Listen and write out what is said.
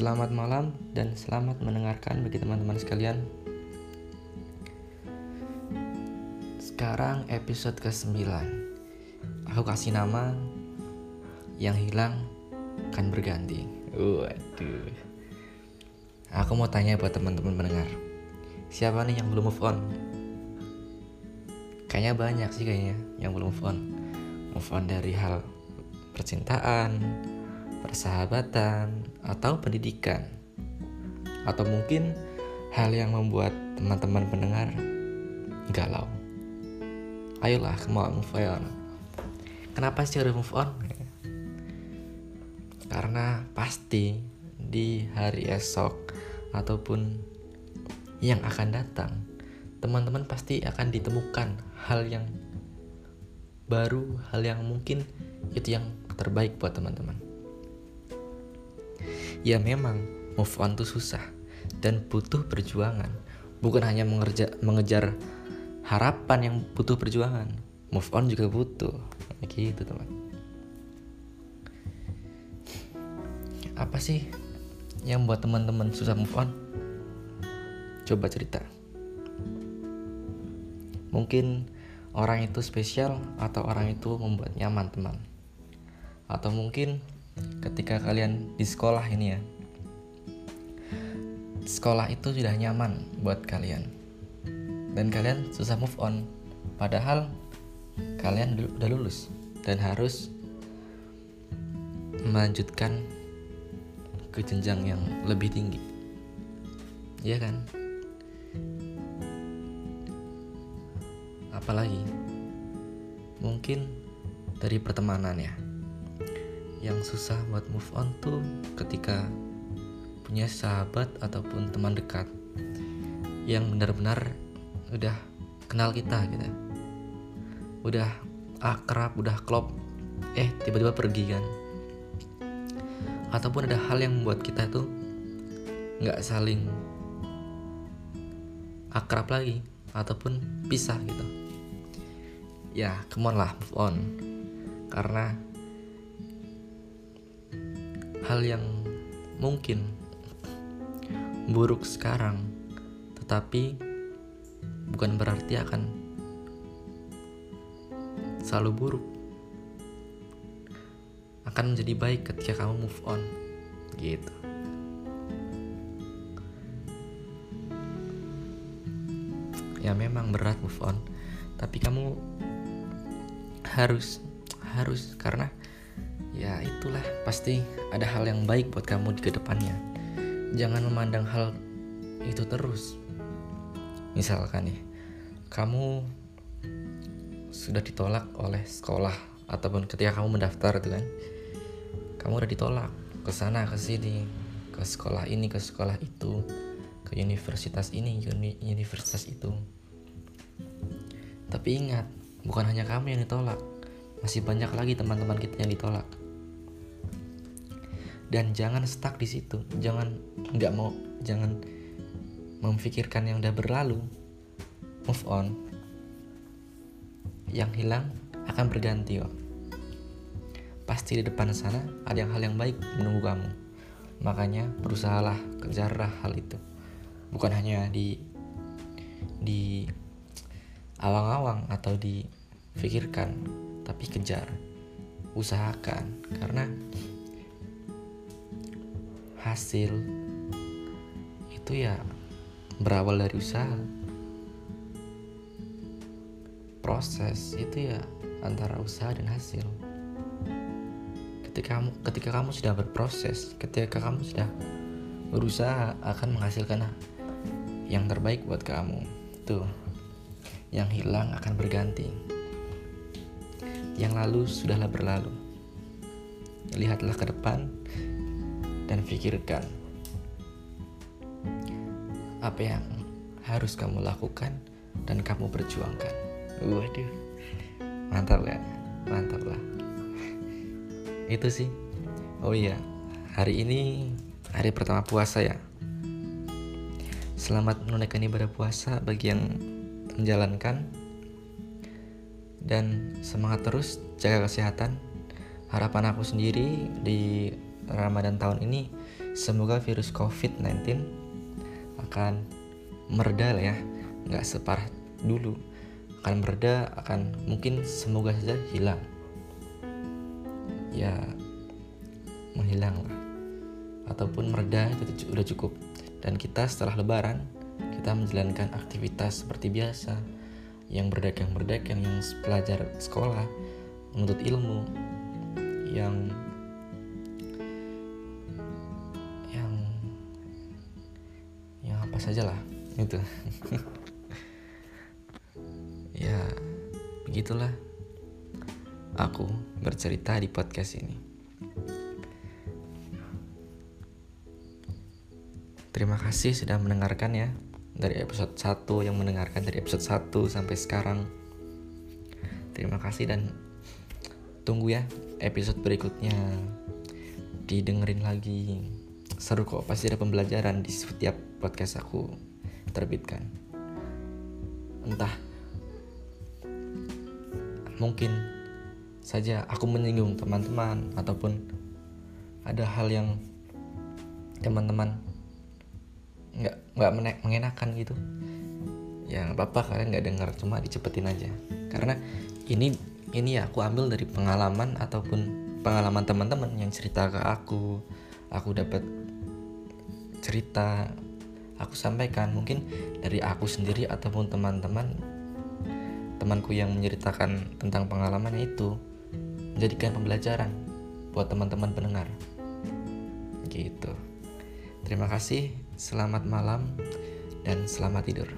Selamat malam dan selamat mendengarkan bagi teman-teman sekalian. Sekarang episode ke-9. Aku kasih nama yang hilang akan berganti. Waduh. Aku mau tanya buat teman-teman mendengar. Siapa nih yang belum move on? Kayaknya banyak sih kayaknya yang belum move on. Move on dari hal percintaan, persahabatan, atau pendidikan. Atau mungkin hal yang membuat teman-teman pendengar galau. Ayolah, mau move on. Kenapa sih harus move on? Karena pasti di hari esok ataupun yang akan datang, teman-teman pasti akan ditemukan hal yang baru, hal yang mungkin itu yang terbaik buat teman-teman. Ya memang move on tuh susah dan butuh perjuangan. Bukan hanya mengerja, mengejar harapan yang butuh perjuangan. Move on juga butuh. Gitu teman. Apa sih yang buat teman-teman susah move on? Coba cerita. Mungkin orang itu spesial atau orang itu membuat nyaman teman atau mungkin ketika kalian di sekolah ini ya. Sekolah itu sudah nyaman buat kalian. Dan kalian susah move on. Padahal kalian udah lulus dan harus melanjutkan ke jenjang yang lebih tinggi. Ya kan? Apalagi mungkin dari pertemanan ya yang susah buat move on tuh ketika punya sahabat ataupun teman dekat yang benar-benar udah kenal kita gitu. Udah akrab udah klop eh tiba-tiba pergi kan. Ataupun ada hal yang membuat kita tuh nggak saling akrab lagi ataupun pisah gitu. Ya come on lah move on. Karena hal yang mungkin buruk sekarang, tetapi bukan berarti akan selalu buruk. Akan menjadi baik ketika kamu move on, gitu. Ya memang berat move on, tapi kamu harus harus karena ya itulah. Pasti ada hal yang baik buat kamu di ke depannya. Jangan memandang hal itu terus. Misalkan nih kamu sudah ditolak oleh sekolah ataupun ketika kamu mendaftar itu kan kamu udah ditolak ke sana ke sini ke sekolah ini ke sekolah itu ke universitas ini uni universitas itu. Tapi ingat bukan hanya kamu yang ditolak masih banyak lagi teman-teman kita yang ditolak. Dan jangan stuck di situ. Jangan nggak mau jangan memikirkan yang udah berlalu. Move on. Yang hilang akan berganti kok pasti di depan sana ada yang hal yang baik menunggu kamu. Makanya berusahalah kejarlah hal itu. Bukan hanya di di awang-awang atau difikirkan tapi kejar. Usahakan karena hasil itu ya berawal dari usaha. Proses itu ya antara usaha dan hasil. Ketika kamu ketika kamu sudah berproses ketika kamu sudah berusaha akan menghasilkan yang terbaik buat kamu tuh yang hilang akan berganti yang lalu sudahlah berlalu lihatlah ke depan dan pikirkan apa yang harus kamu lakukan dan kamu perjuangkan. Waduh, mantap kan? Mantap lah. Itu sih. Oh iya, hari ini hari pertama puasa ya. Selamat menunaikan ibadah puasa bagi yang menjalankan dan semangat terus jaga kesehatan. Harapan aku sendiri di Ramadan tahun ini semoga virus COVID-19 akan mereda lah ya. Nggak separah dulu. Akan mereda akan mungkin semoga saja hilang. Ya menghilang lah. Ataupun mereda itu udah cukup. Dan kita setelah lebaran kita menjalankan aktivitas seperti biasa yang berdagang-berdagang yang pelajar sekolah menuntut ilmu yang yang yang apa saja lah itu ya begitulah aku bercerita di podcast ini. Terima kasih sudah mendengarkan ya dari episode 1 yang mendengarkan dari episode 1 sampai sekarang. Terima kasih dan tunggu ya episode berikutnya. Didengerin lagi. Seru kok, pasti ada pembelajaran di setiap podcast aku terbitkan. Entah mungkin saja aku menyinggung teman-teman ataupun ada hal yang teman-teman nggak nggak mengenakan gitu. Ya nggak apa-apa kalian nggak dengar cuma dicepetin aja. Karena ini ini ya aku ambil dari pengalaman ataupun pengalaman teman-teman yang cerita ke aku. Aku dapat cerita aku sampaikan. Mungkin dari aku sendiri ataupun teman-teman temanku yang menceritakan tentang pengalamannya itu menjadikan pembelajaran buat teman-teman pendengar. Gitu. Terima kasih Selamat malam dan selamat tidur.